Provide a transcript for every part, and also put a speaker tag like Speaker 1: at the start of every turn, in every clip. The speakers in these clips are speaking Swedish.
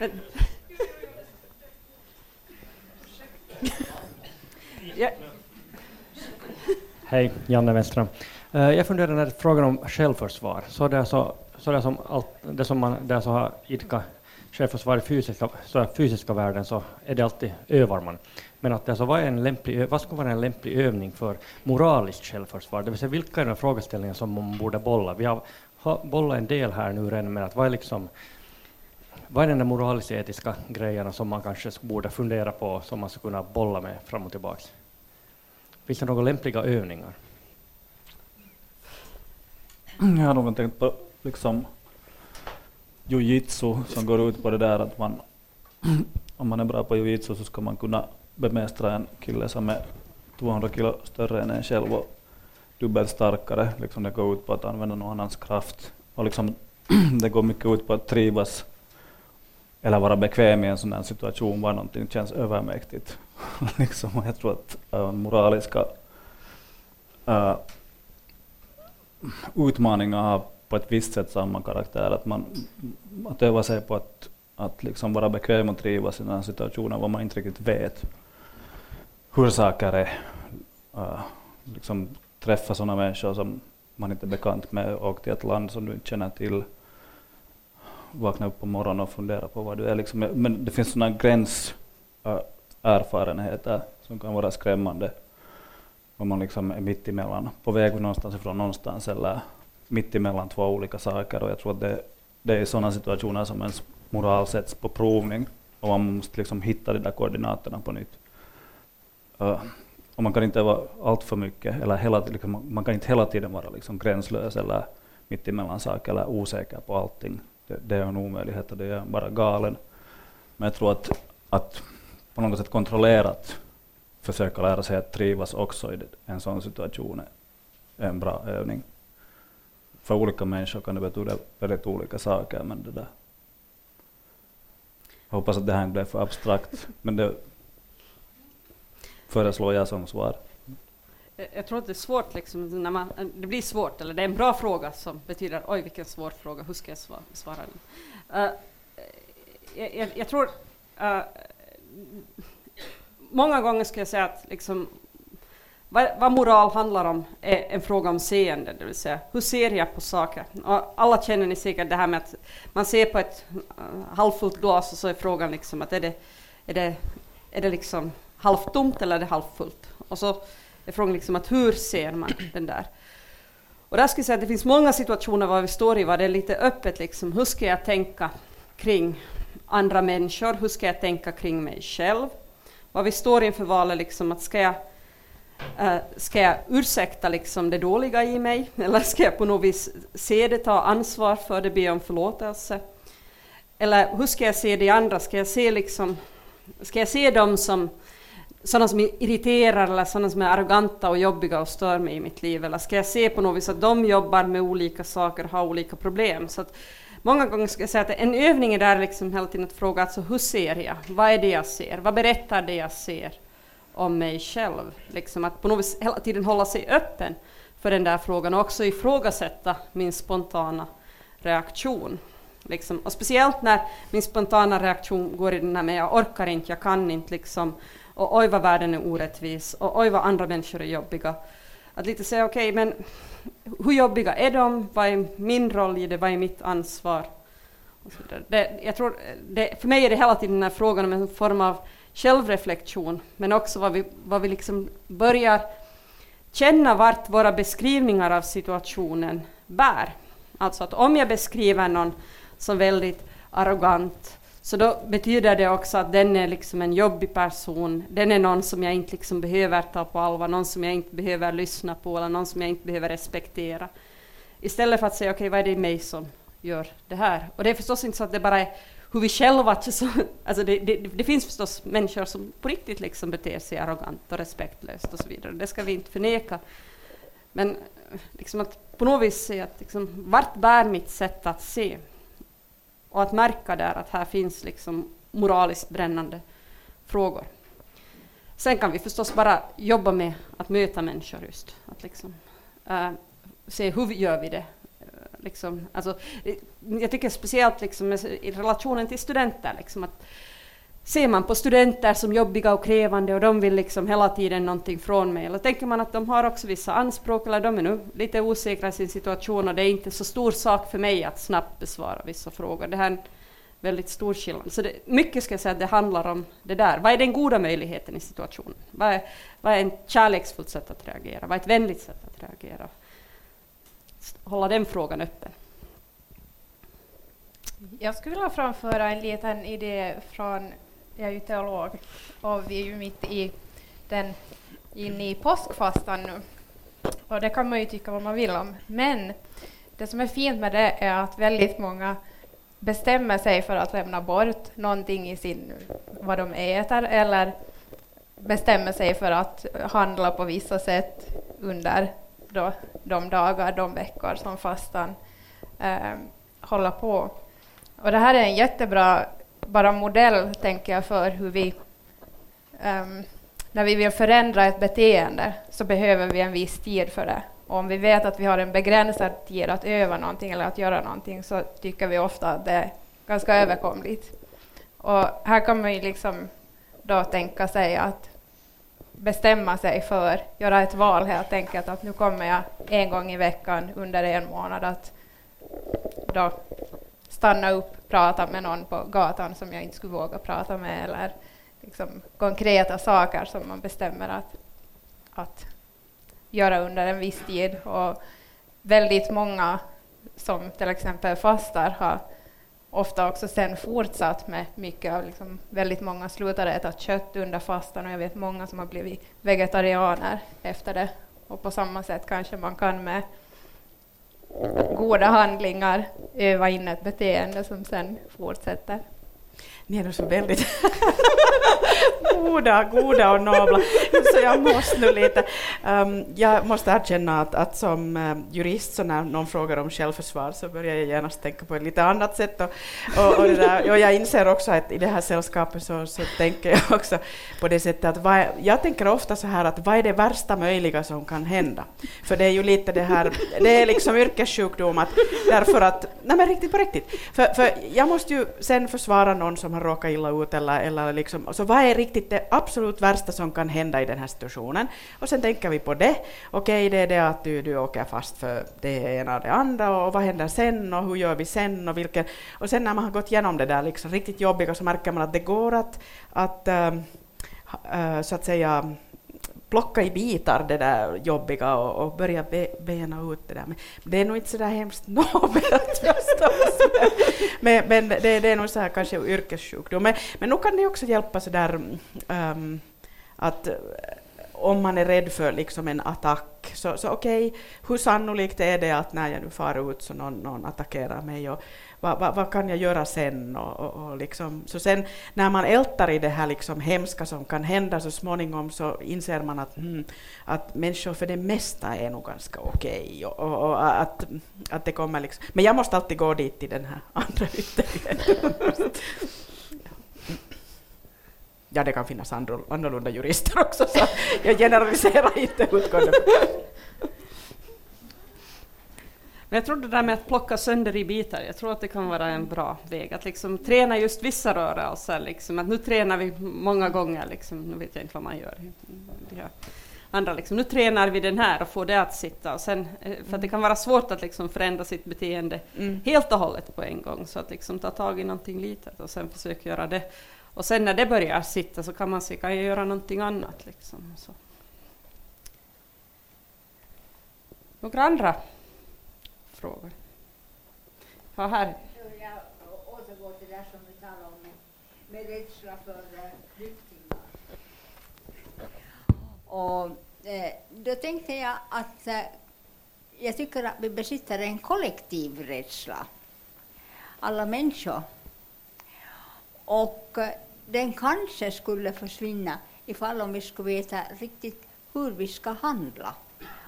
Speaker 1: Men. ja.
Speaker 2: Hej, Janne Wennström. Uh, eh, jag funderar när frågan om självförsvar, så det är så, så det som allt, det som man där så har idkat självförsvar i fysiska, så fysiska världen så är det alltid övar man. Men att alltså, vad, är en lämplig, vad ska vara en lämplig övning för moraliskt självförsvar? Det vill säga vilka är de frågeställningar som man borde bolla? Vi har, har bollat en del här nu redan men att vad är liksom vad är den där moralisk-etiska grejerna som man kanske borde fundera på, som man skulle kunna bolla med fram och tillbaka? Finns det några lämpliga övningar?
Speaker 3: Jag har nog tänkt på liksom jujitsu som går ut på det där att man, om man är bra på jujitsu så ska man kunna bemästra en kille som är 200 kilo större än en själv och dubbelt starkare. Liksom det går ut på att använda någon annans kraft. Och liksom det går mycket ut på att trivas eller vara bekväm i en sån här situation var någonting känns övermäktigt. liksom, jag tror att äh, moraliska äh, utmaningar har på ett visst sätt samma karaktär. Att man att öva sig på att, att liksom vara bekväm och trivas i den här situationen var man inte riktigt vet hur saker är. Äh, liksom träffa sådana människor som man inte är bekant med och till ett land som du inte känner till. Vakna upp på morgonen och fundera på vad du är. Liksom. Men det finns sådana gränserfarenheter äh, som kan vara skrämmande. Om man liksom är mitt emellan, på väg någonstans ifrån någonstans eller mitt emellan två olika saker. Och jag tror att det, det är sådana situationer som ens moral sätts på provning och man måste liksom hitta de där koordinaterna på nytt. Uh, och man kan inte vara allt för mycket, eller hela, liksom, man kan inte hela tiden vara liksom gränslös eller mitt emellan saker eller osäker på allting. Det, det är en omöjlighet och det är bara galen. Men jag tror att, att på något sätt kontrollerat försöka lära sig att trivas också i en sån situation är en bra övning. För olika människor kan det betyda väldigt olika saker, men det där jag hoppas att det här inte blev för abstrakt, men det föreslår jag som svar.
Speaker 1: Eh, jag tror att det är svårt, liksom, när man, eh, det blir svårt, eller det är en bra fråga som betyder oj vilken svår fråga, hur ska jag svara, svara den? Uh, jag, jag, tror uh, många gånger ska jag säga att liksom, vad, vad, moral handlar om är en fråga om seende, det vill säga hur ser jag på saker? Och alla känner ni säkert det här med att man ser på ett uh, halvfullt glas och så är frågan liksom att är det, är det, är det liksom halvtomt eller är det halvfullt? Och så är frågan liksom att hur ser man den där? Och där skulle jag säga att det finns många situationer var vi står i, var det är lite öppet liksom, hur ska jag tänka kring andra människor? Hur ska jag tänka kring mig själv? Vad vi står inför valet liksom att ska jag eh, ska jag ursäkta liksom det dåliga i mig eller ska jag på något vis se det, ta ansvar för det, be om förlåtelse? Eller hur ska jag se de andra? Ska jag se, liksom, ska jag se dem som sådana som irriterar eller sådana som är arroganta och jobbiga och stör mig i mitt liv? Eller ska jag se på något vis att de jobbar med olika saker och har olika problem? Så att många gånger ska jag säga att en övning är där liksom hela tiden att fråga alltså, hur ser jag? Vad är det jag ser? Vad berättar det jag ser? om mig själv. Liksom att på något vis hela tiden hålla sig öppen för den där frågan och också ifrågasätta min spontana reaktion. Liksom. Och speciellt när min spontana reaktion går i den här med jag orkar inte, jag kan inte, liksom och oj vad världen är orättvis, och oj vad andra människor är jobbiga. Att lite säga okej, okay, men hur jobbiga är de? Vad är min roll i det? Vad är mitt ansvar? Det, jag tror, det, för mig är det hela tiden den här frågan om en form av självreflektion, men också vad vi, vad vi liksom börjar känna vart våra beskrivningar av situationen bär. Alltså att om jag beskriver någon som väldigt arrogant, så då betyder det också att den är liksom en jobbig person, den är någon som jag inte liksom behöver ta på allvar, någon som jag inte behöver lyssna på eller någon som jag inte behöver respektera. Istället för att säga okej, okay, vad är det i mig som gör det här? Och det är förstås inte så att det bara är hur vi själva... Alltså det, det, det, finns förstås människor som på riktigt liksom beter sig arrogant och respektlöst och så vidare. Det ska vi inte förneka. Men eh, liksom att på något vis se att liksom, vart bär mitt sätt att se? Och att märka där att här finns liksom moraliskt brännande frågor. Sen kan vi förstås bara jobba med att möta människor just. Att liksom, äh, se hur gör vi det? Eh, liksom, alltså, eh, jag tycker speciellt liksom, i relationen till studenter, liksom, att ser man på studenter som jobbiga och krävande och de vill liksom hela tiden någonting från mig, eller tänker man att de har också vissa anspråk eller de är nu lite osäkra i sin situation och det är inte så stor sak för mig att snabbt besvara vissa frågor. Det här är en väldigt stor skillnad. Så det, mycket ska jag säga att det handlar om det där. Vad är den goda möjligheten i situationen? Vad är, vad är ett kärleksfullt sätt att reagera? Vad är ett vänligt sätt att reagera? Hålla den frågan öppen.
Speaker 4: Jag skulle vilja framföra en liten idé från jag är ju teolog och vi är ju mitt i den inne i påskfastan nu. Och det kan man ju tycka vad man vill om. Men det som är fint med det är att väldigt många bestämmer sig för att lämna bort någonting i sin, vad de äter eller bestämmer sig för att handla på vissa sätt under då, de dagar, de veckor som fastan eh, håller på. Och det här är en jättebra bara modell, tänker jag, för hur vi... Um, när vi vill förändra ett beteende så behöver vi en viss tid för det. Och om vi vet att vi har en begränsad tid att öva någonting eller att göra någonting så tycker vi ofta att det är ganska överkomligt. Och här kan man ju liksom då tänka sig att bestämma sig för, göra ett val helt enkelt, att nu kommer jag en gång i veckan under en månad att då stanna upp, prata med någon på gatan som jag inte skulle våga prata med eller liksom konkreta saker som man bestämmer att, att göra under en viss tid. Och väldigt många som till exempel fastar har ofta också sen fortsatt med mycket av, liksom, väldigt många slutade äta kött under fastan och jag vet många som har blivit vegetarianer efter det. Och på samma sätt kanske man kan med goda handlingar öva in ett beteende som sen fortsätter.
Speaker 5: Ni är nog så väldigt goda, goda och nobla, så jag måste nu lite... Um, jag måste erkänna att, att som um, jurist, så när någon frågar om självförsvar så börjar jag genast tänka på ett lite annat sätt. Och, och, och, där, och jag inser också att i det här sällskapet så, så tänker jag också på det sättet att vad, jag tänker ofta så här att vad är det värsta möjliga som kan hända? För det är ju lite det här, det är liksom yrkessjukdom att därför att, nej men riktigt på riktigt, för, för jag måste ju sen försvara någon som har råkat illa ut eller, eller liksom, så vad är riktigt det absolut värsta som kan hända i den här situationen? Och sen tänker vi på det. Okej, okay, det är det att du, du åker fast för det ena och det andra och vad händer sen och hur gör vi sen och vilken... Och sen när man har gått igenom det där liksom riktigt jobbiga så märker man att det går att, att äh, så att säga plocka i bitar det där jobbiga och, och börja be, bena ut det där. Men det är nog inte så där hemskt nobelt förstås. men, men det, det, är nog så här kanske yrkessjukdom. Men, men nog kan det också hjälpa så där um, att eh, om man är rädd för liksom en attack, så, så okej, okay, hur sannolikt är det att när jag nu far ut så någon, någon attackerar mig? Och, vad, vad, vad, kan jag göra sen? Och, och, och liksom, så sen när man ältar i det här liksom hemska som kan hända så småningom så inser man att, mm, att människor för det mesta är nog ganska okej. Okay, och, och, och, att, att det kommer liksom, men jag måste alltid gå dit till den här andra ytterligheten. Ja, det kan finnas annorlunda jurister också, så jag generaliserar inte utgående
Speaker 1: men jag tror det där med att plocka sönder i bitar, jag tror att det kan vara en bra väg. Att liksom träna just vissa rörelser, liksom, att nu tränar vi många gånger, liksom, nu vet jag inte vad man gör. andra liksom, nu tränar vi den här och får det att sitta. Och sen, eh, för det kan vara svårt att liksom förändra sitt beteende mm. helt och hållet på en gång, så att liksom ta tag i någonting litet och sen försöka göra det. Och sen när det börjar sitta så kan man se, kan jag göra någonting annat? Liksom, så. Några andra frågor? Ja, här.
Speaker 6: Jag återgår till det som vi talade om med, rädsla för eh, flyktingar. Och eh, då tänkte jag att eh, jag tycker att vi besitter en kollektiv rädsla, alla människor. Och eh, den kanske skulle försvinna ifall om vi skulle veta riktigt hur vi ska handla.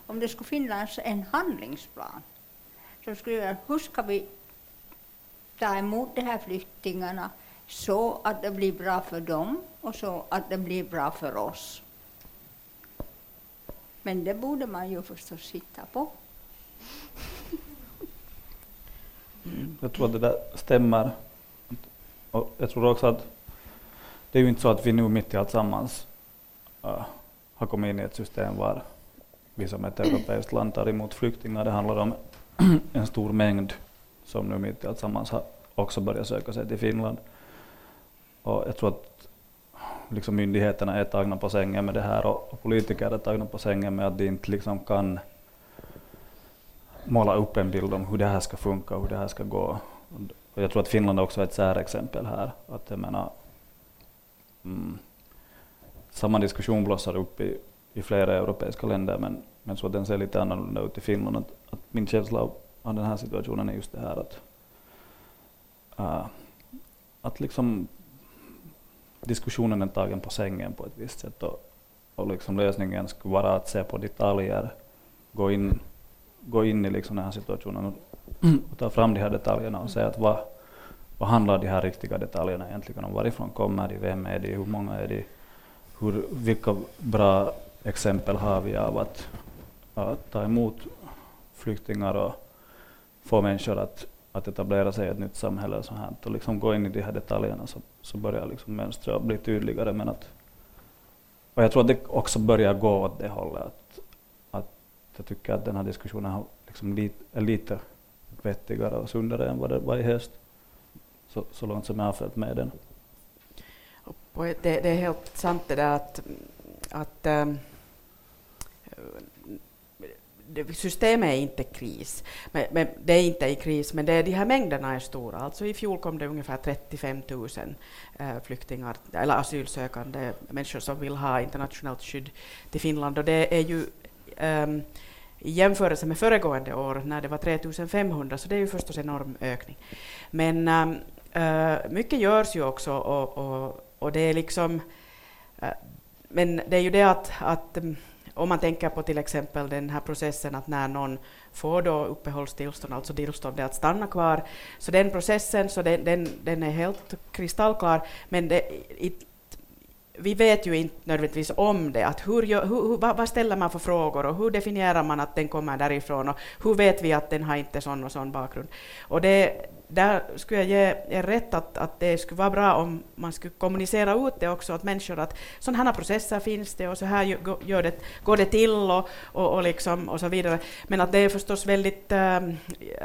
Speaker 6: Om det skulle finnas en handlingsplan så skulle jag hur ska vi ta emot de här flyktingarna så att det blir bra för dem och så att det blir bra för oss. Men det borde man ju förstås sitta på.
Speaker 3: Mm, jag tror att det där stämmer. Och jag tror också att det är ju inte så att vi nu mitt i alltsammans uh, har kommit in i ett system var vi som ett europeiskt land tar emot flyktingar. Det handlar om en stor mängd som nu mitt i alltsammans har också börjat söka sig till Finland. Och jag tror att liksom myndigheterna är tagna på sängen med det här och, och politiker är tagna på sängen med att de inte liksom kan måla upp en bild om hur det här ska funka och hur det här ska gå. Och jag tror att Finland också är ett särexempel här. Att jag menar, mm, samma diskussion blossar upp i, i flera europeiska länder men, men så att den ser lite annorlunda ut i Finland. Att, att min känsla av, av den här situationen är just det här att, uh, att liksom diskussionen är tagen på sängen på ett visst sätt och, och liksom lösningen skulle vara att se på detaljer, gå in, gå in i liksom den här situationen och, och ta fram de här detaljerna och se att vad, vad handlar de här riktiga detaljerna egentligen om? Varifrån kommer de? Vem är de? Hur många är de? Hur, vilka bra exempel har vi av att, att ta emot flyktingar och få människor att, att etablera sig i ett nytt samhälle och sånt här. Och liksom gå in i de här detaljerna så, så börjar liksom mönstret bli tydligare. Men att, och jag tror att det också börjar gå åt det hållet. Att, att jag tycker att den här diskussionen liksom lit, är lite vettigare och sundare än vad det var i höst. Så, så långt som jag har följt med den.
Speaker 5: Det, det, är helt sant det där att, att ähm, systemet är inte kris. Men, men, det är inte i kris, men det är, de här mängderna är stora. Alltså I fjol kom det ungefär 35 000 eh, flyktingar, eller asylsökande människor som vill ha internationellt skydd till Finland. Och det är ju um, i jämförelse med föregående år när det var 3 500, så det är ju förstås en enorm ökning. Men äh, mycket görs ju också och, och, och det är liksom... uh, men det är ju det att, att ehm, om man tänker på till exempel den här processen att när någon får då uppehållstillstånd, alltså tillstånd att stanna kvar, så den processen så den, den, den är helt kristallklar, men det, it, vi vet ju inte nödvändigtvis om det. Att hur, hur, vad, vad, ställer man för frågor och hur definierar man att den kommer därifrån och hur vet vi att den har inte sån och sån bakgrund? Och det, där skulle jag ge er rätt att, att det skulle vara bra om man skulle kommunicera ut det också åt människor att sådana här processer finns det och så här gör det, går det till och, och, och, liksom, och så vidare. Men att det är förstås väldigt ähm,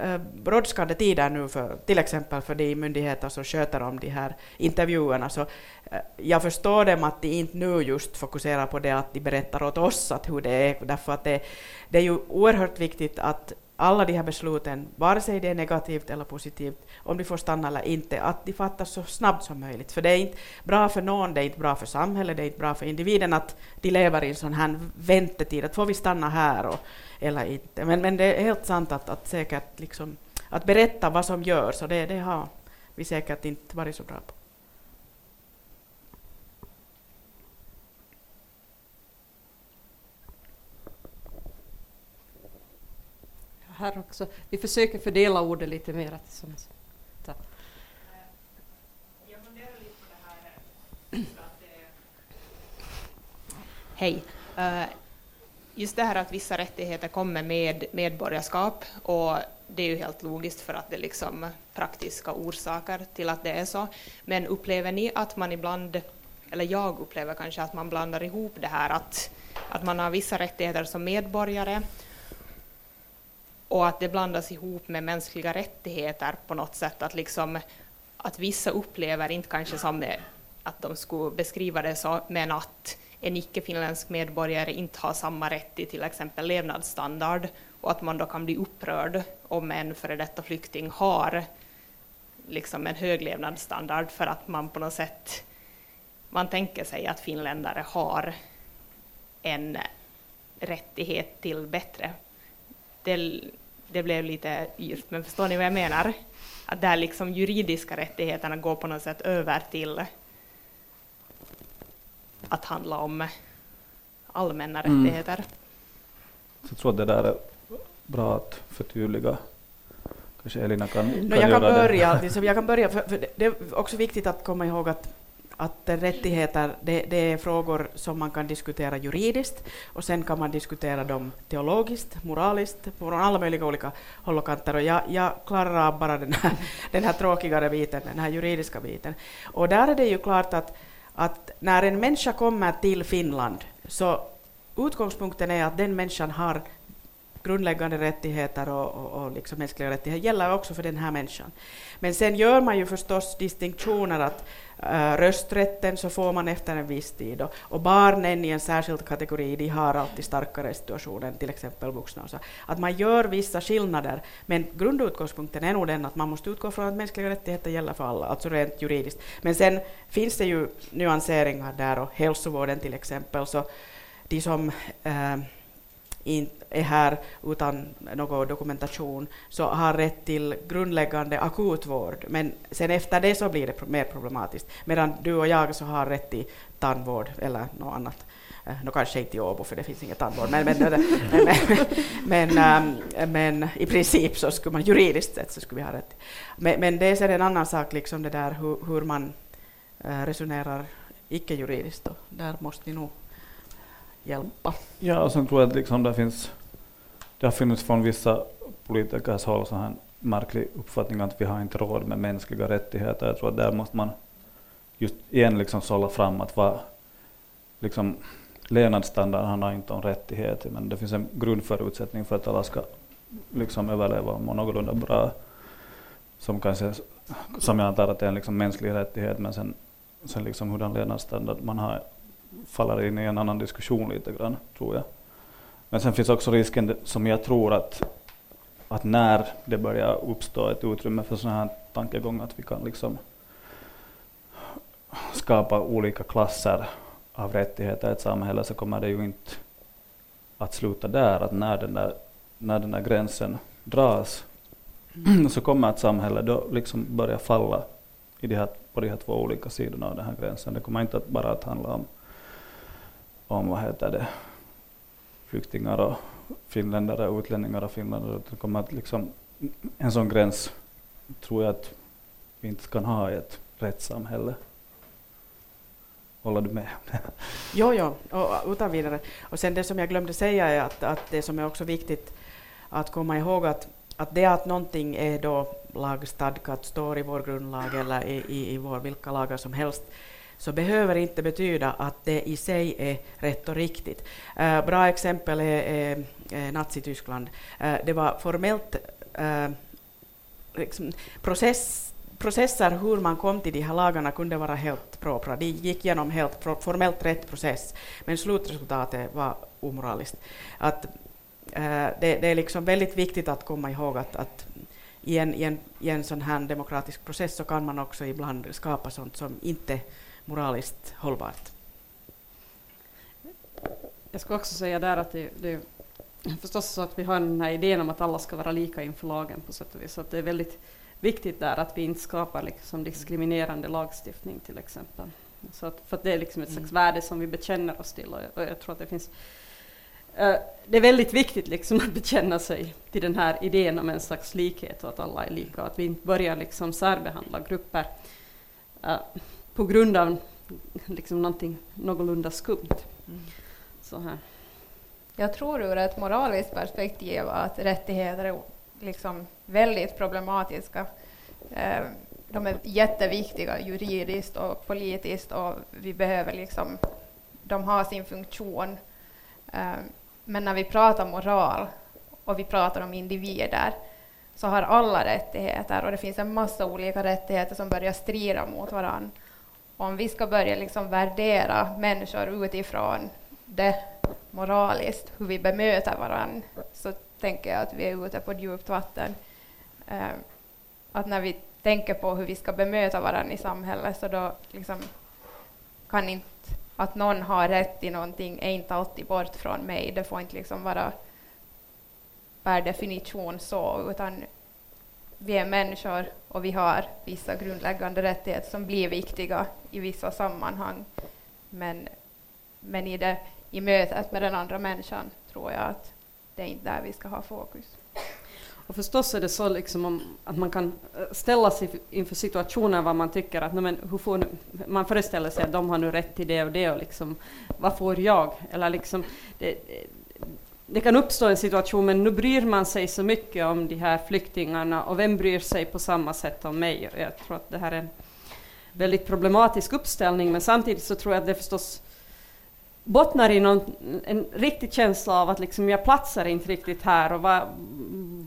Speaker 5: äh, brådskande tider nu för till exempel för de myndigheter som sköter om de här intervjuerna. Så, äh, jag förstår dem att de inte nu just fokuserar på det att de berättar åt oss att hur det är, därför att det, det är ju oerhört viktigt att alla de här besluten, vare sig det är negativt eller positivt, om de får stanna eller inte, att de fattas så snabbt som möjligt. För det är inte bra för någon, det är inte bra för samhället, det är inte bra för individen att de lever i en sån här väntetid, att får vi stanna här och, eller inte. Men, men det är helt sant att, att säkert liksom, att berätta vad som görs, och det, det har vi säkert inte varit så bra på.
Speaker 1: Här också. Vi försöker fördela ordet lite mer tillsammans. Tack.
Speaker 7: Hej. Eh, just det här att vissa rättigheter kommer med medborgarskap och det är ju helt logiskt för att det är liksom praktiska orsaker till att det är så. Men upplever ni att man ibland, eller jag upplever kanske att man blandar ihop det här att, att man har vissa rättigheter som medborgare och att det blandas ihop med mänskliga rättigheter på något sätt, att, liksom, att vissa upplever inte kanske som att de skulle beskriva det så, men att en icke-finländsk medborgare inte har samma rätt till till exempel levnadsstandard och att man då kan bli upprörd om en före detta flykting har liksom en hög levnadsstandard för att man på något sätt man tänker sig att finländare har en rättighet till bättre det, det blev lite yrt, men förstår ni vad jag menar? Att där liksom juridiska rättigheterna går på något sätt över till att handla om allmänna mm. rättigheter.
Speaker 3: Så jag tror att det där är bra att förtydliga. Kanske Elina kan, kan
Speaker 5: no, jag, kan börja, liksom, jag kan börja, för, för det är också viktigt att komma ihåg att att rättigheter det, det, är frågor som man kan diskutera juridiskt och sen kan man diskutera dem teologiskt, moraliskt, från alla möjliga olika håll och kanter. Och jag, jag klarar av bara den här, den här tråkigare biten, den här juridiska biten. Och där är det ju klart att, att när en människa kommer till Finland så utgångspunkten är att den människan har grundläggande rättigheter och, och, och liksom mänskliga rättigheter gäller också för den här människan. Men sen gör man ju förstås distinktioner att Äh, rösträtten så får man efter en viss tid och, och barnen i en särskild kategori de har alltid starkare situation än till exempel vuxna. Och så. Att man gör vissa skillnader men grundutgångspunkten är nog den att man måste utgå från att mänskliga rättigheter gäller för alla, alltså rent juridiskt. Men sen finns det ju nyanseringar där och hälsovården till exempel så de som äh, är här utan någon dokumentation så har rätt till grundläggande akutvård. Men sen efter det så blir det mer problematiskt. Medan du och jag så har rätt till tandvård eller något annat. Eh, nu kanske inte i Åbo för det finns inget tandvård, men, men, men, men, ehm, men, i princip så skulle man juridiskt sett så skulle vi ha rätt. Men, men det är sen en annan sak, liksom det där hur, hur man eh, resonerar icke-juridiskt. Där måste ni nog hjälpa.
Speaker 3: Ja, och sen tror jag att liksom det finns, det har funnits från vissa politikers håll så här märklig uppfattning att vi har inte råd med mänskliga rättigheter. Jag tror att där måste man just igen liksom sålla fram att vad, liksom, levnadsstandard handlar inte om rättigheter, men det finns en grundförutsättning för att alla ska liksom överleva och må någorlunda bra. Som, kanske, som jag antar att det är en liksom mänsklig rättighet, men sen, sen liksom hurdan levnadsstandard man har faller in i en annan diskussion lite grann, tror jag. Men sen finns också risken som jag tror att, att när det börjar uppstå ett utrymme för sådana här tankegångar, att vi kan liksom skapa olika klasser av rättigheter i ett samhälle, så kommer det ju inte att sluta där, att när den där, när den där gränsen dras, så kommer ett samhälle då liksom börja falla i de här, på de här två olika sidorna av den här gränsen. Det kommer inte att bara att handla om om vad heter det, flyktingar och finländare, utlänningar och finländare. Det kommer att liksom, en sån gräns tror jag att vi inte kan ha i ett rättssamhälle. Håller du med?
Speaker 5: jo, jo, och utan vidare. Och sen det som jag glömde säga är att, att det som är också viktigt att komma ihåg att, att det att någonting är då lagstadgat, står i vår grundlag eller i, i, i vår, vilka lagar som helst, så behöver inte betyda att det i sig är rätt och riktigt. Uh, bra exempel är, är, är Nazityskland. Uh, det var formellt uh, liksom, process processer hur man kom till de här lagarna kunde vara helt propra. De gick igenom helt formellt rätt process, men slutresultatet var omoraliskt. Att, äh, det, det, är liksom väldigt viktigt att komma ihåg att, att i, en, i, en, i en sån här demokratisk process så kan man också ibland skapa sånt som inte moraliskt hållbart.
Speaker 1: Jag skulle också säga där att det, det är förstås så att vi har den här idén om att alla ska vara lika inför lagen på sätt och vis. Så att det är väldigt viktigt där att vi inte skapar liksom diskriminerande lagstiftning till exempel. Så att, för att det är liksom ett slags mm. värde som vi bekänner oss till och jag, och jag tror att det finns uh, det är väldigt viktigt liksom att bekänna sig till den här idén om en slags likhet och att alla är lika och att vi inte börjar liksom särbehandla grupper. Uh, på grund av liksom någonting någorlunda skumt. Mm. Så här.
Speaker 4: Jag tror ur ett moraliskt perspektiv att rättigheter är liksom väldigt problematiska. Eh, de är jätteviktiga juridiskt och politiskt och vi behöver liksom, de har sin funktion. Eh, men när vi pratar moral och vi pratar om individer så har alla rättigheter och det finns en massa olika rättigheter som börjar strida mot varandra om vi ska börja liksom värdera människor utifrån det moraliskt, hur vi bemöter varandra, så tänker jag att vi är ute på djupt vatten. Eh, att när vi tänker på hur vi ska bemöta varandra i samhället, så då liksom kan inte att någon har rätt i någonting är inte alltid bort från mig. Det får inte liksom vara per definition så, utan vi är människor och vi har vissa grundläggande rättigheter som blir viktiga i vissa sammanhang. Men, men i, det, i mötet med den andra människan tror jag att det är inte där vi ska ha fokus.
Speaker 1: Och förstås är det så liksom om, att man kan eh, ställa sig inför situationer vad man tycker att men, hur får, man föreställer sig att de har nu rätt till det och det och liksom, vad får jag? Eller liksom, det, det kan uppstå en situation, men nu bryr man sig så mycket om de här flyktingarna och vem bryr sig på samma sätt om mig? Jag tror att det här är en väldigt problematisk uppställning, men samtidigt så tror jag att det förstås bottnar i någon, en riktig känsla av att liksom jag platsar inte riktigt här och vad,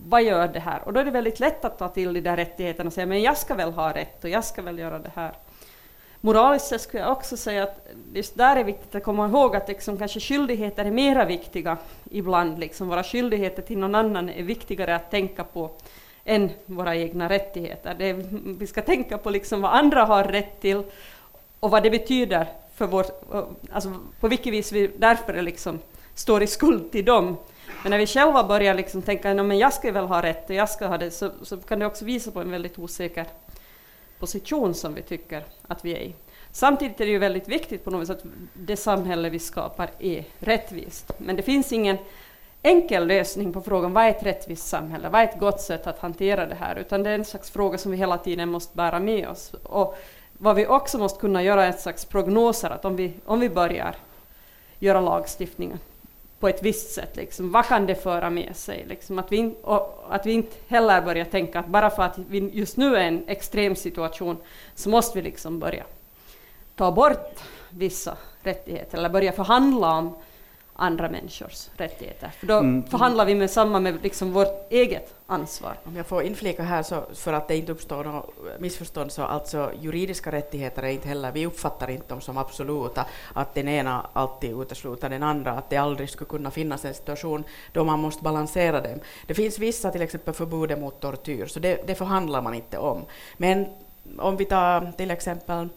Speaker 1: vad gör det här? Och då är det väldigt lätt att ta till de där rättigheterna och säga men jag ska väl ha rätt och jag ska väl göra det här. Moraliskt sett skulle jag också säga att just där är viktigt att komma ihåg att liksom kanske skyldigheter är mera viktiga ibland. Liksom våra skyldigheter till någon annan är viktigare att tänka på än våra egna rättigheter. Det är, vi ska tänka på liksom vad andra har rätt till och vad det betyder för vår, alltså på vilket vis vi därför liksom står i skuld till dem. Men när vi själva börjar liksom tänka att jag ska väl ha rätt och jag ska ha det, så, så kan det också visa på en väldigt osäker position som vi tycker att vi är i. Samtidigt är det ju väldigt viktigt på något sätt att det samhälle vi skapar är rättvist. Men det finns ingen enkel lösning på frågan vad är ett rättvist samhälle, vad är ett gott sätt att hantera det här, utan det är en slags fråga som vi hela tiden måste bära med oss. Och vad vi också måste kunna göra är ett slags prognoser, att om vi, om vi börjar göra lagstiftningen på ett visst sätt, liksom, vad kan det föra med sig? Liksom, att, vi, och att vi inte heller börjar tänka att bara för att vi just nu är i en extrem situation så måste vi liksom börja ta bort vissa rättigheter eller börja förhandla om andra människors rättigheter. För då mm. förhandlar vi med samma med liksom vårt eget ansvar.
Speaker 5: Om jag får inflika här så för att det inte uppstår något missförstånd så alltså juridiska rättigheter är inte heller, vi uppfattar inte dem som absoluta, att den ena alltid utesluter den andra, att det aldrig skulle kunna finnas en situation då man måste balansera dem. Det finns vissa, till exempel förbudet mot tortyr, så det, det förhandlar man inte om. Men om vi tar till exempel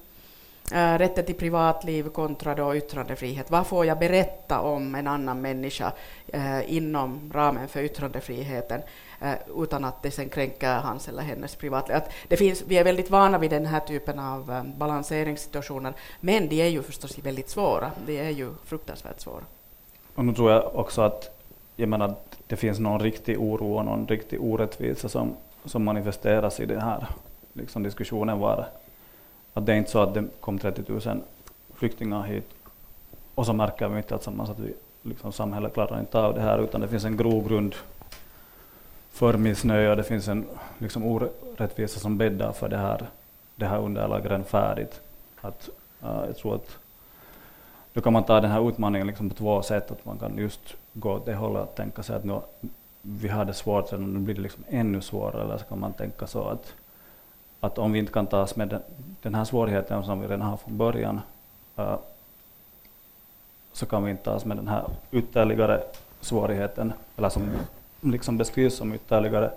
Speaker 5: äh, rätten till privatliv kontra då yttrandefrihet. Vad får jag berätta om en annan människa äh, inom ramen för yttrandefriheten äh, utan att det sen kränker hans eller hennes privatliv? Att det finns, vi är väldigt vana vid den här typen av äh, balanseringssituationer, men de är ju förstås väldigt svåra. De är ju fruktansvärt svåra.
Speaker 3: Och nu tror jag också att jag menar, det finns någon riktig oro och någon riktig orättvisa som, som manifesteras i den här liksom diskussionen var att det är inte så att det kom 30 000 flyktingar hit och så märker vi inte att, att vi, liksom, samhället klarar inte av det här utan det finns en grogrund för missnöje och det finns en liksom, orättvisa som bäddar för det här, det här underlaget färdigt. Att, uh, jag tror att då kan man ta den här utmaningen liksom på två sätt, att man kan just gå åt det hållet och tänka sig att nu, vi har det svårt, nu blir det liksom ännu svårare, eller så kan man tänka så att att om vi inte kan tas med den, den här svårigheten som vi redan har från början, uh, så kan vi inte tas med den här ytterligare svårigheten, eller som liksom beskrivs som ytterligare,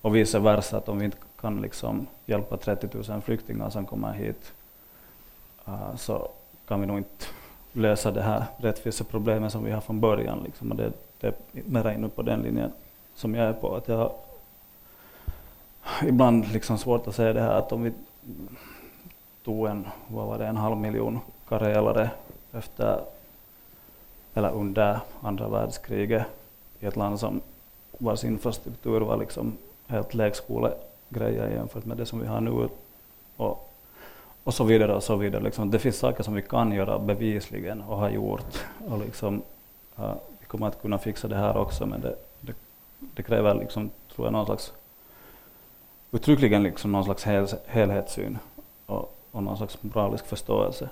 Speaker 3: och vice versa, att om vi inte kan liksom hjälpa 30 000 flyktingar som kommer hit, uh, så kan vi nog inte lösa det här rättviseproblemet som vi har från början. Liksom. Och det, det är mera inne på den linjen som jag är på. Att jag ibland liksom svårt att säga det här att om vi tog en, vad var det, en halv miljon karelare efter, eller under andra världskriget i ett land som vars infrastruktur var liksom helt lekskolegrejer jämfört med det som vi har nu. Och, och så vidare och så vidare. Liksom, det finns saker som vi kan göra bevisligen och har gjort. Och liksom, uh, vi kommer att kunna fixa det här också men det, det, det kräver liksom, tror jag, någon slags uttryckligen liksom någon slags hel, helhetssyn och, och någon slags moralisk förståelse.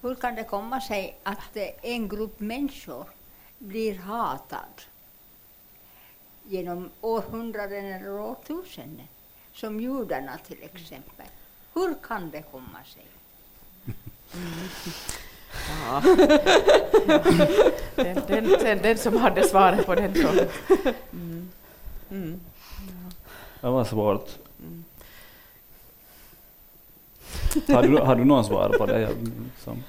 Speaker 6: Hur kan det komma sig att eh, en grupp människor blir hatad genom århundraden eller årtusenden, som judarna till exempel? Hur kan det komma sig? Mm.
Speaker 5: Ja. Den, den, den, den, som hade svaret på den frågan. Mm.
Speaker 3: Mm. Ja. Det var svårt. Mm. Har, du, har du någon svar på det? Som?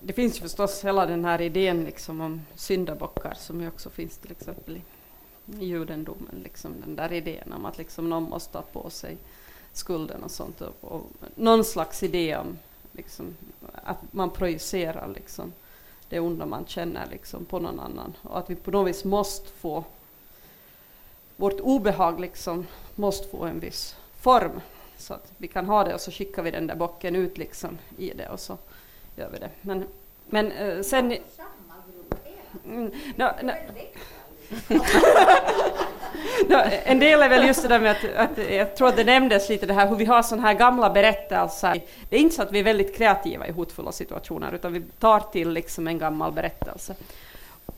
Speaker 1: Det finns ju förstås hela den här idén liksom om syndabockar som ju också finns till exempel i judendomen, liksom den där idén om att liksom någon måste ta på sig skulden och sånt. Och, och någon slags idé om liksom, att man projicerar liksom, det onda man känner liksom, på någon annan. Och att vi på något vis måste få vårt obehag liksom, måste få en viss form. Så att vi kan ha det och så skickar vi den där bocken ut liksom, i det och så gör vi det. Men, men uh, sen... Mm, no, no. no, en del är väl just det där med att, att, jag tror att det nämndes lite det här hur vi har sådana här gamla berättelser. Det är inte så att vi är väldigt kreativa i hotfulla situationer utan vi tar till liksom en gammal berättelse.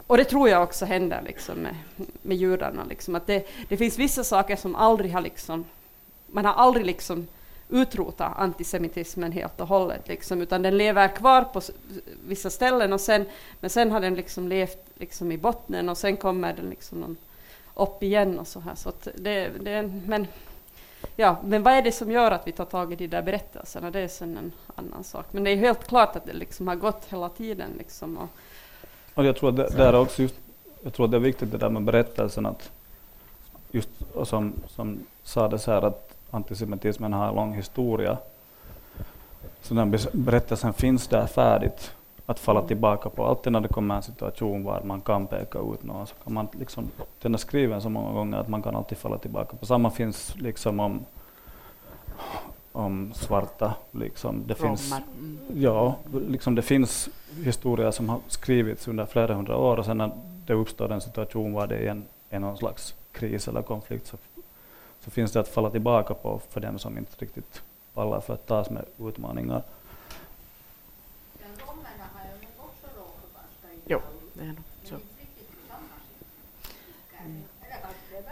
Speaker 1: Och det tror jag också händer liksom med, med judarna. Liksom, att det, det finns vissa saker som aldrig har liksom, man har aldrig liksom utrota antisemitismen helt och hållet, liksom, utan den lever kvar på vissa ställen, och sen, men sen har den liksom levt liksom i botten och sen kommer den liksom upp igen och så här. Så det, det, men, ja, men vad är det som gör att vi tar tag i de där berättelserna? Det är sen en annan sak. Men det är helt klart att det liksom har gått hela tiden. Liksom, och,
Speaker 3: och jag tror att det, det är också just, jag tror att det är viktigt det där med berättelsen att just och som, som sades här att antisemitismen har en lång historia. Så den berättelsen finns där färdigt att falla tillbaka på. Alltid när det kommer en situation var man kan peka ut någon så kan man liksom, den är skriven så många gånger att man kan alltid falla tillbaka på. Samma finns liksom om, om svarta. Liksom. Det, finns, mm. ja, liksom det finns historier som har skrivits under flera hundra år och sen när det uppstår en situation var det är en, en någon slags kris eller konflikt så så finns det att falla tillbaka på för dem som inte riktigt pallar för att tas med utmaningar.
Speaker 5: Jo, det är nog så. Mm.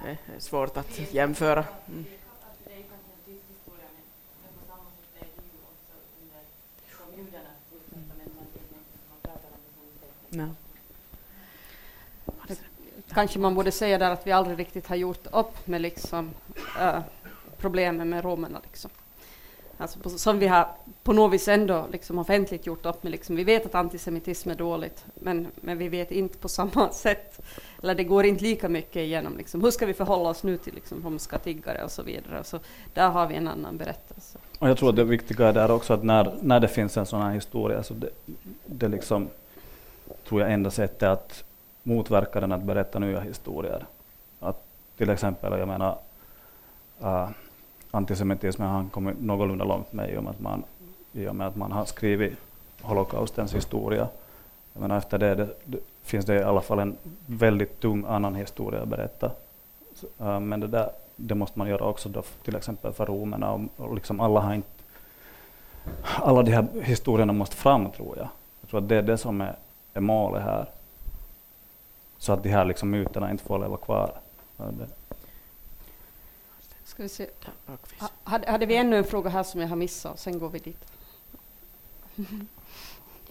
Speaker 5: Det är svårt att jämföra. Mm.
Speaker 1: No kanske man borde säga där att vi aldrig riktigt har gjort upp med liksom, äh, problemen med romerna. Liksom. Alltså på, som vi har på något vis ändå liksom offentligt gjort upp med. Liksom. Vi vet att antisemitism är dåligt, men, men vi vet inte på samma sätt, eller det går inte lika mycket igenom. Liksom. Hur ska vi förhålla oss nu till liksom, romska tiggare och så vidare? Så där har vi en annan berättelse.
Speaker 3: Och jag tror att det viktiga är där också att när, när det finns en sån här historia, så det, det liksom, tror jag enda sättet att motverka den att berätta nya historier. Att till exempel, jag menar, äh, antisemitismen har kommit någorlunda långt med i och med att man, i och med att man har skrivit holocaustens historia. Jag menar, efter det, det, det finns det i alla fall en väldigt tung annan historia att berätta. Så, äh, men det, där, det måste man göra också då, till exempel för romerna. Och, och liksom alla, har inte, alla de här historierna måste fram, tror jag. Jag tror att det är det som är, är målet här så att de här liksom myterna inte får leva kvar.
Speaker 1: Ska vi se. Hade, hade vi ännu en fråga här som jag har missat? Sen går vi dit.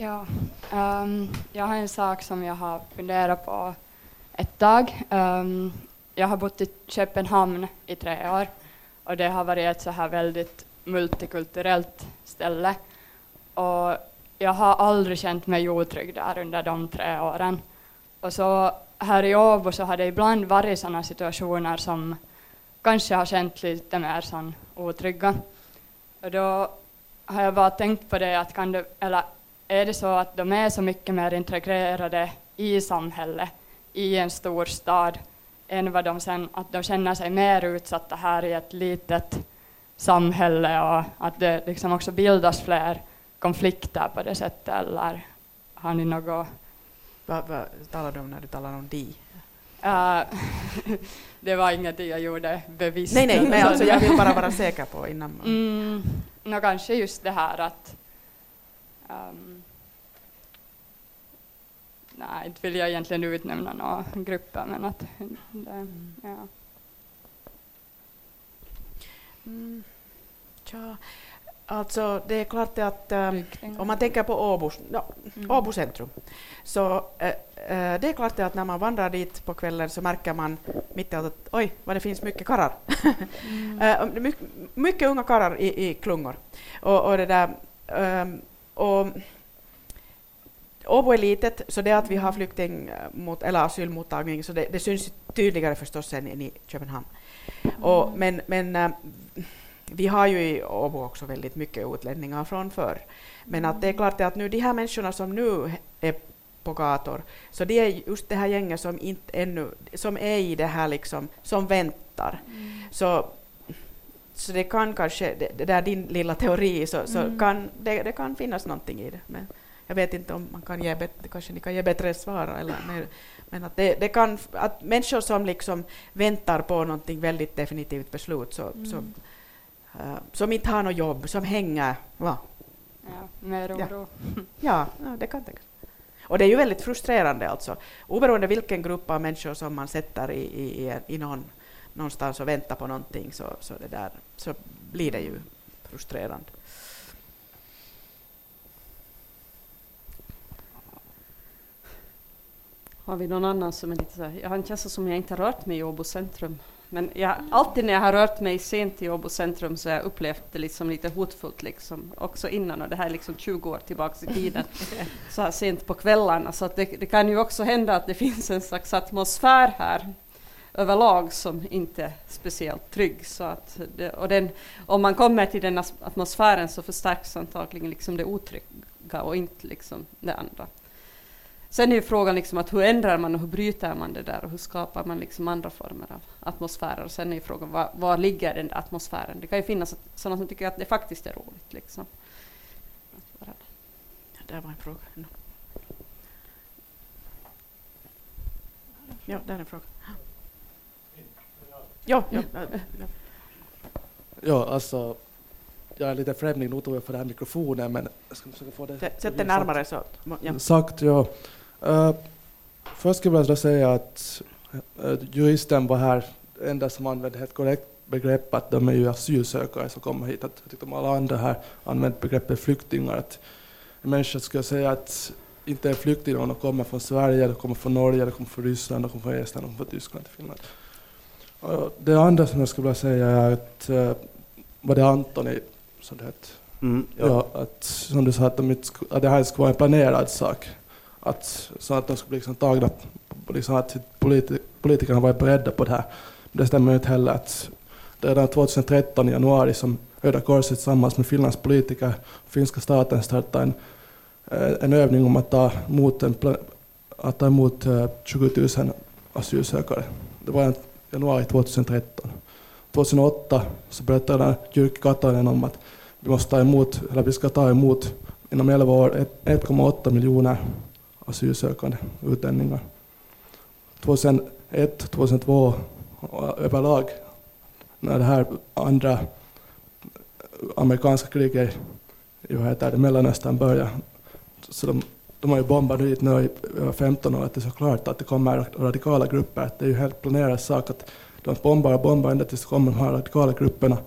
Speaker 8: Ja, um, jag har en sak som jag har funderat på ett tag. Um, jag har bott i Köpenhamn i tre år och det har varit ett så här väldigt multikulturellt ställe. Och jag har aldrig känt mig otrygg där under de tre åren. Och så här i Åbo så har det ibland varit sådana situationer som kanske har känt lite mer sån otrygga. Och då har jag bara tänkt på det att kan det, eller är det så att de är så mycket mer integrerade i samhället, i en stor stad, än vad de sen, att de känner sig mer utsatta här i ett litet samhälle och att det liksom också bildas fler konflikter på det sättet, eller har ni något
Speaker 5: vad, vad talar du om när du talar om de?
Speaker 8: Uh, det var inget jag gjorde bevisst.
Speaker 5: Nej, nej, nej alltså jag vill bara vara säker på innan man...
Speaker 8: Mm, no, kanske just det här att... Um, nej, inte vill jag egentligen utnämna några grupper, men att... Det, ja.
Speaker 5: Mm. Ja, Alltså det är klart att um, om man tänker på Åbo, ja, mm. Åbo centrum, så uh, uh, det är klart att när man vandrar dit på kvällen så märker man mitt i allt att oj, vad det finns mycket karrar. mm. uh, mycket, mycket unga karrar i, i klungor. Och, och, det där, um, och, Åbo är litet, så det att vi har flykting mot, eller asylmottagning, så det, det syns tydligare förstås än i Köpenhamn. Och, men men äh, vi har ju i Åbo också väldigt mycket utlänningar från förr. Men att det är klart att nu de här människorna som nu är på gator, så det är just det här gänget som inte ännu, som är i det här liksom, som väntar. Mm. Så, så det kan kanske, det, det där din lilla teori, så, så mm. kan det, det, kan finnas någonting i det. Men jag vet inte om man kan ge bättre, kanske ni kan ge bättre svar, eller, men, men att det, det, kan, att människor som liksom väntar på någonting väldigt definitivt beslut, så, mm. så, som inte har något jobb, som hänger, va?
Speaker 8: Ja, mer oro.
Speaker 5: Ja, ja, det kan tänkas. Och det är ju väldigt frustrerande alltså. Oberoende vilken grupp av människor som man sätter i, i, i någon, någonstans och väntar på någonting så, så, det där, så blir det ju frustrerande.
Speaker 1: Har vi någon annan som är lite så här, jag har en känsla som jag inte har rört mig i Åbo centrum. Men jag, alltid när jag har rört mig sent i Åbo centrum så har jag upplevt det liksom lite hotfullt, liksom. också innan, och det här är liksom 20 år tillbaka i tiden, så här sent på kvällarna. Så att det, det, kan ju också hända att det finns en slags atmosfär här överlag som inte är speciellt trygg. Så att det, och den, om man kommer till den atmosfären så förstärks antagligen liksom det otrygga och inte liksom det andra. Sen är ju frågan liksom att hur ändrar man och hur bryter man det där och hur skapar man liksom andra former av atmosfärer. Och sen är ju frågan var, var ligger den där atmosfären? Det kan ju finnas sådana som tycker att det faktiskt är roligt. Liksom.
Speaker 5: Ja, där var en fråga. Ja, där är en fråga. Ja, ja, ja.
Speaker 9: alltså jag är lite främling, nog för den här mikrofonen, men jag ska försöka få det...
Speaker 5: Sätt dig närmare så...
Speaker 9: Ja. Sagt, ja. Uh, först skulle jag vilja säga att uh, juristen var här, enda som använde ett korrekt begrepp, att de är ju asylsökare som kommer hit. Att, jag tyckte att alla andra här använt begreppet flyktingar. Att en människa skulle säga att inte är flyktingar om de kommer från Sverige, de kommer från Norge, de kommer från Ryssland, de kommer från Estland, de kommer från Tyskland, Finland. Och det andra som jag skulle vilja säga är att uh, var det Antoni som det hette? Mm, ja. ja. att, som du sa, att, de inte, att det här skulle vara en planerad sak att, så att de skulle bli liksom tagna, liksom att politi politikerna var beredda på det här. Men Det stämmer inte heller att redan 2013 i januari som Röda Korset tillsammans med Finlands politiker och finska staten startade en, eh, en övning om att ta emot, en, att ta emot eh, 20 000 asylsökare. Det var i januari 2013. 2008 så berättade Jyrki Katainen om att vi måste ta emot, eller vi ska ta emot inom 11 år 1,8 miljoner asylsökande utlänningar. 2001, 2002 överlag, när det här andra amerikanska kriget i Mellanöstern började, så de, de har ju bombat dit nu i över 15 år, att det är så klart att det kommer radikala grupper. Det är ju helt planerad sak att de bombar och bombar ända tills det kommer de här radikala grupperna.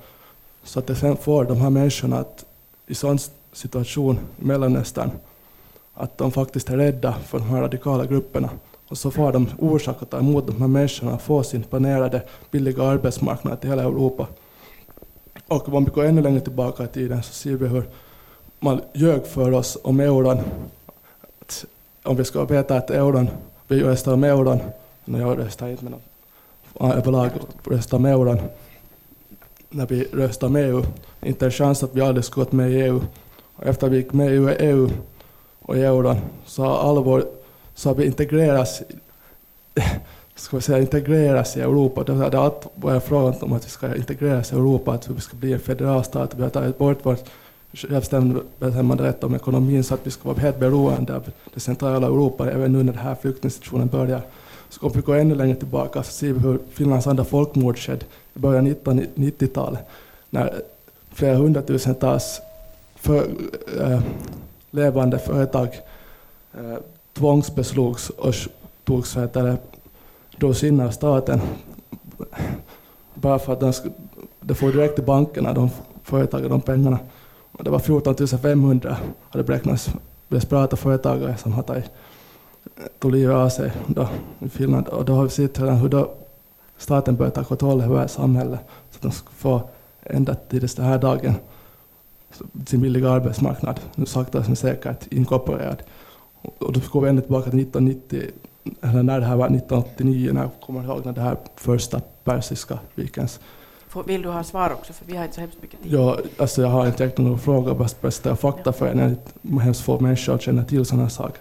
Speaker 9: Så att det sen får de här människorna att i sån situation i Mellanöstern att de faktiskt är rädda för de här radikala grupperna. Och så får de orsak att ta emot de här människorna och få sin planerade billiga arbetsmarknad till hela Europa. Och om vi går ännu längre tillbaka i tiden så ser vi hur man ljög för oss om euron. Om vi ska veta att euron, vi röstar om euron, nej, jag röstar inte men överlag röstar om euron, när vi röstar med EU, inte en chans att vi aldrig skulle gått med i EU. Och efter vi gick med i EU och euron så har allvar, så har vi integrerats, ska vi säga integreras i Europa. Det har alltid varit frågan om att vi ska integreras i Europa, att vi ska bli en federalstat. Vi har tagit bort vår självbestämmande rätt om ekonomin så att vi ska vara helt beroende av det centrala Europa även nu när den här flyktingsituationen börjar. Så om vi går ännu längre tillbaka så ser vi hur Finlands andra folkmord skedde i början av 1990-talet när flera hundratusentals för, äh, levande företag eh, tvångsbeslogs och togs drogs in av staten bara för att de, de får direkt till bankerna, de företagen, de pengarna. Och det var 14 500 hade beräknats desperata företagare som har tagit, eh, tog livet av sig då, i Finland. Och då har vi sett hur då staten börjar ta kontroll över samhället så att de ska få ända till den här dagen sin billiga arbetsmarknad, nu sakta men säkert inkorporerad. Och då går vi ända tillbaka till 1990, eller när det här var 1989, när jag kommer ihåg när det här första persiska.
Speaker 5: Får- Vill du ha svar också, för vi har inte så hemskt mycket tid.
Speaker 9: Ja, alltså jag har inte direkt någon fråga, bara presentera fakta för en. Hemskt få människor känner till sådana här saker.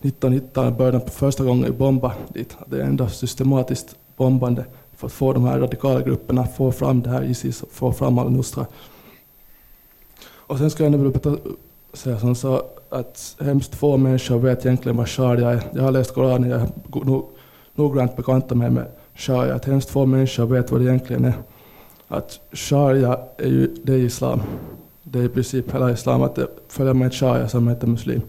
Speaker 9: 1919 började de första gången bomba dit. Det är ändå systematiskt bombande för att få de här radikala grupperna, få fram det här Isis, få fram al-Nusra. Och sen ska jag nu berätta säga som sa, att hemskt få människor vet egentligen vad sharia är. Jag har läst Koranen, jag är no- noggrant bekantat med, med sharia. Att hemskt få människor vet vad det egentligen är. Att sharia är ju det är islam. Det är i princip hela islam. Att det följer med sharia som heter muslim.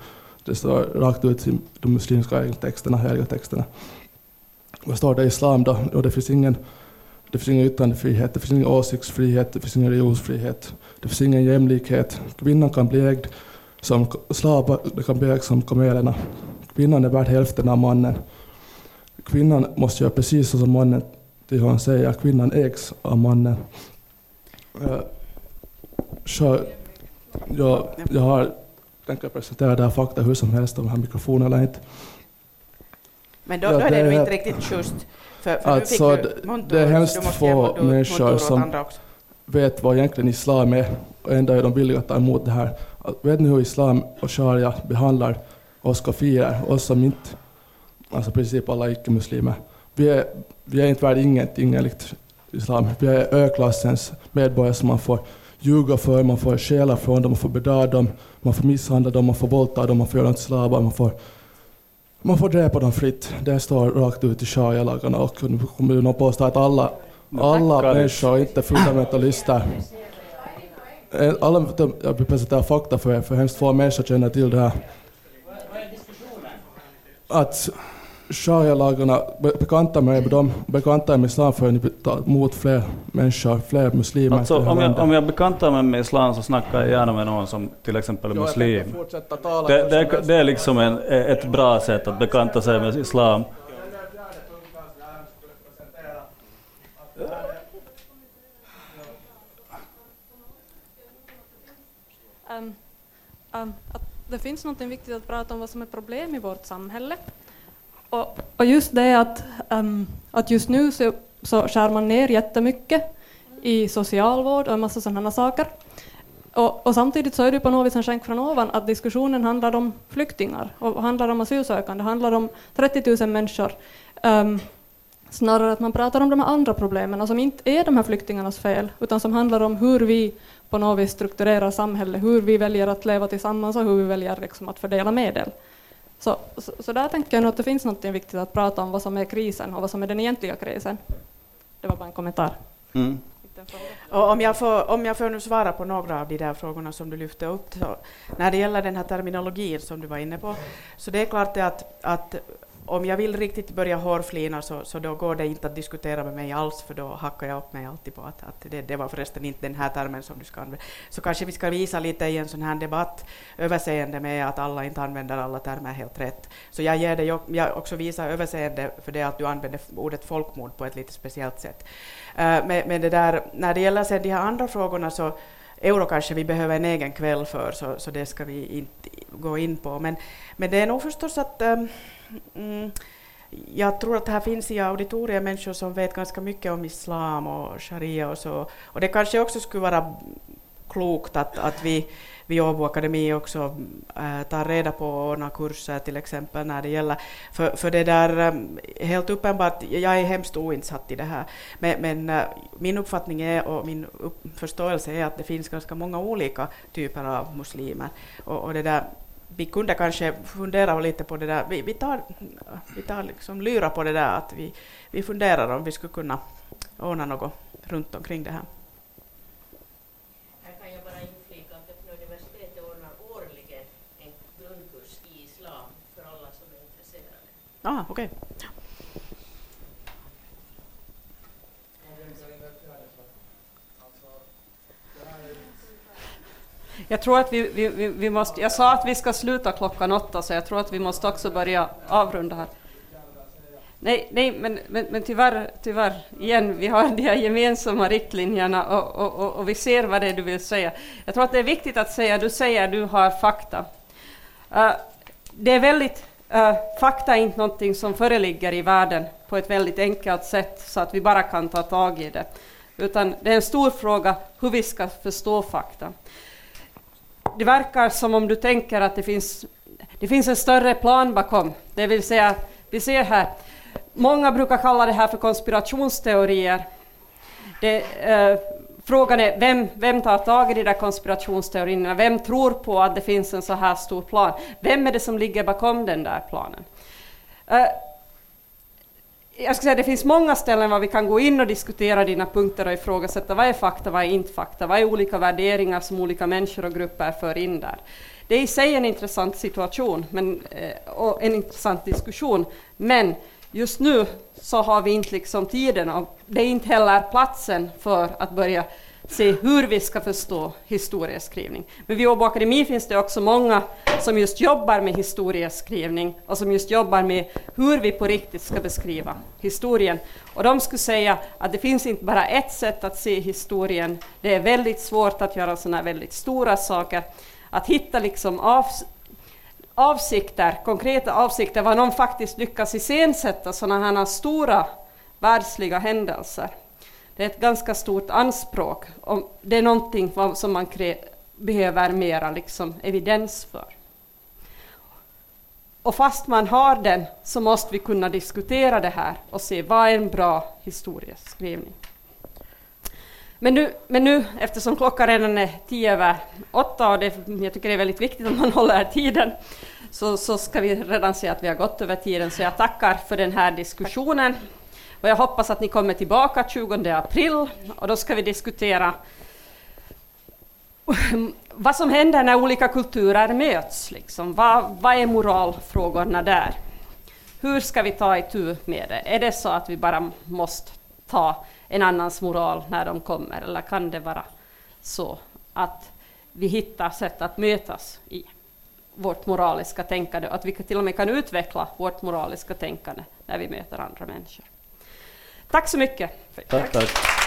Speaker 9: Det står rakt ut i de muslimska texterna, heliga texterna. Vad står det i islam då? Jo, det finns ingen det finns ingen yttrandefrihet, det finns ingen åsiktsfrihet, det finns ingen religionsfrihet, det finns ingen jämlikhet. Kvinnan kan bli ägd som slavar, det kan bli ägd som kamelerna. Kvinnan är värd hälften av mannen. Kvinnan måste göra precis så som mannen till han säger. Kvinnan ägs av mannen. Eh, Så jag, jag har tänker presentera det här fakta hur som helst om jag har mikrofon eller inte.
Speaker 5: Men då,
Speaker 9: Ja,
Speaker 5: då är det
Speaker 9: det
Speaker 5: nog inte riktigt just. För, för
Speaker 9: Alltså,
Speaker 5: du Montur,
Speaker 9: det är hemskt få människor som- vet vad egentligen islam är och ändå är de villiga att ta emot det här. Vet ni hur islam och sharia behandlar oss kafirer, oss som inte, alltså i princip alla icke-muslimer. Vi är, vi är inte värda ingenting enligt islam. Vi är ö-klassens medborgare som man får ljuga för, man får stjäla från dem, man får bedra dem, man får misshandla dem, man får våldta dem, man får göra dem till slavar, man får man får dräpa dem fritt. Det står rakt ut i sharia-lagarna och nu kommer någon påstå att alla, alla människor inte är fundamentalister. Eh, Alla, jag vill presentera fakta för er, för hemskt få människor känner till det här. Att sharia-lagarna, be- bekanta med dem, bekanta med islam för att ni tar emot fler människor, fler muslimer
Speaker 3: Alltså, om, jag, om jag bekantar mig med islam så snackar jag gärna med någon som till exempel är muslim. Det, det, det är liksom en, ett bra sätt att bekanta sig med islam.
Speaker 10: Ehm, ehm, att det finns något viktigt att prata om vad som är problem i vårt samhälle. Och, och just det att, um, att just nu så, så skär man ner jättemycket i socialvård och en massa sådana saker. Och, och samtidigt så är det på något vis en skänk från ovan att diskussionen handlar om flyktingar och handlar om asylsökande, handlar om 30 000 människor. Um, snarare att man pratar om de här andra problemen som inte är de här flyktingarnas fel, utan som handlar om hur vi på något vis strukturerar samhället, hur vi väljer att leva tillsammans och hur vi väljer liksom att fördela medel. Så, så, så där tänker jag nog att det finns något viktigt att prata om vad som är krisen och vad som är den egentliga krisen. Det var bara en kommentar.
Speaker 3: Mm.
Speaker 5: Och om, jag får, om jag får nu svara på några av de där frågorna som du lyfte upp, så när det gäller den här terminologin som du var inne på, så det är klart det att, att om jag vill riktigt börja hårflina så, så då går det inte att diskutera med mig alls, för då hackar jag upp mig alltid på att, att det, det var förresten inte den här termen som du ska använda. Så kanske vi ska visa lite i en sån här debatt överseende med att alla inte använder alla termer helt rätt. Så jag ger dig jag också visa överseende för det att du använder ordet folkmord på ett lite speciellt sätt. Uh, men, men det där, när det gäller sen de här andra frågorna så euro kanske vi behöver en egen kväll för, så, så det ska vi inte gå in på. Men, men det är nog förstås att um, mm, jag tror att här finns i auditoriet människor som vet ganska mycket om islam och sharia och så. Och det kanske också skulle vara klokt att, att vi vid Åbo Akademi också äh, tar reda på och ordnar kurser till exempel när det gäller, för, för det där äh, helt uppenbart, jag är hemskt oinsatt i det här, men, men äh, min uppfattning är och min upp, förståelse är att det finns ganska många olika typer av muslimer. Och, och det där vi kunde kanske fundera lite på det där, vi, vi tar, vi tar liksom lyra på det där att vi, vi funderar om vi skulle kunna ordna något runt omkring det här.
Speaker 11: Här kan jag bara inflika att universitetet ordnar årligen en grundkurs i islam för alla som är intresserade.
Speaker 5: Ah, okej.
Speaker 1: Jag tror att vi, vi, vi, vi måste, jag sa att vi ska sluta klockan åtta, så jag tror att vi måste också börja avrunda här. Nej, nej men, men, men tyvärr, tyvärr, igen, vi har de här gemensamma riktlinjerna och, och, och, och vi ser vad det är du vill säga. Jag tror att det är viktigt att säga, du säger du har fakta. Uh, det är väldigt, uh, fakta är inte någonting som föreligger i världen på ett väldigt enkelt sätt så att vi bara kan ta tag i det. Utan det är en stor fråga hur vi ska förstå fakta. Det verkar som om du tänker att det finns, det finns en större plan bakom. Det vill säga, vi ser här, många brukar kalla det här för konspirationsteorier. Det, eh, Frågan är vem, vem tar tag i de där konspirationsteorierna? Vem tror på att det finns en så här stor plan? Vem är det som ligger bakom den där planen? Eh, jag skulle säga det finns många ställen var vi kan gå in och diskutera dina punkter och ifrågasätta vad är fakta, vad är inte fakta, vad är olika värderingar som olika människor och grupper för in där. Det är i sig en intressant situation men, eh, och en intressant diskussion, men just nu så har vi inte liksom tiden och det är inte heller platsen för att börja se hur vi ska förstå historieskrivning. Men vid Åbo Akademi finns det också många som just jobbar med historieskrivning och som just jobbar med hur vi på riktigt ska beskriva historien. Och de skulle säga att det finns inte bara ett sätt att se historien, det är väldigt svårt att göra sådana väldigt stora saker. Att hitta liksom avs avsikter, konkreta avsikter, vad någon faktiskt lyckas iscensätta sådana här stora världsliga händelser. Det är ett ganska stort anspråk. Och det är någonting som man behöver mera liksom evidens för. Och fast man har den så måste vi kunna diskutera det här och se vad är en bra historieskrivning. Men nu, men nu eftersom klockan redan är tio över åtta och det, jag tycker det är väldigt viktigt att man håller tiden, så, så ska vi redan se att vi har gått över tiden. Så jag tackar för den här diskussionen. Och jag hoppas att ni kommer tillbaka 20 april och då ska vi diskutera vad som händer när olika kulturer möts. Liksom. Vad, vad är moralfrågorna där? Hur ska vi ta itu med det? Är det så att vi bara måste ta en annans moral när de kommer, eller kan det vara så att vi hittar sätt att mötas i vårt moraliska tänkande, att vi till och med kan utveckla vårt moraliska tänkande när vi möter andra människor. Tack så mycket.
Speaker 3: Tack, tack.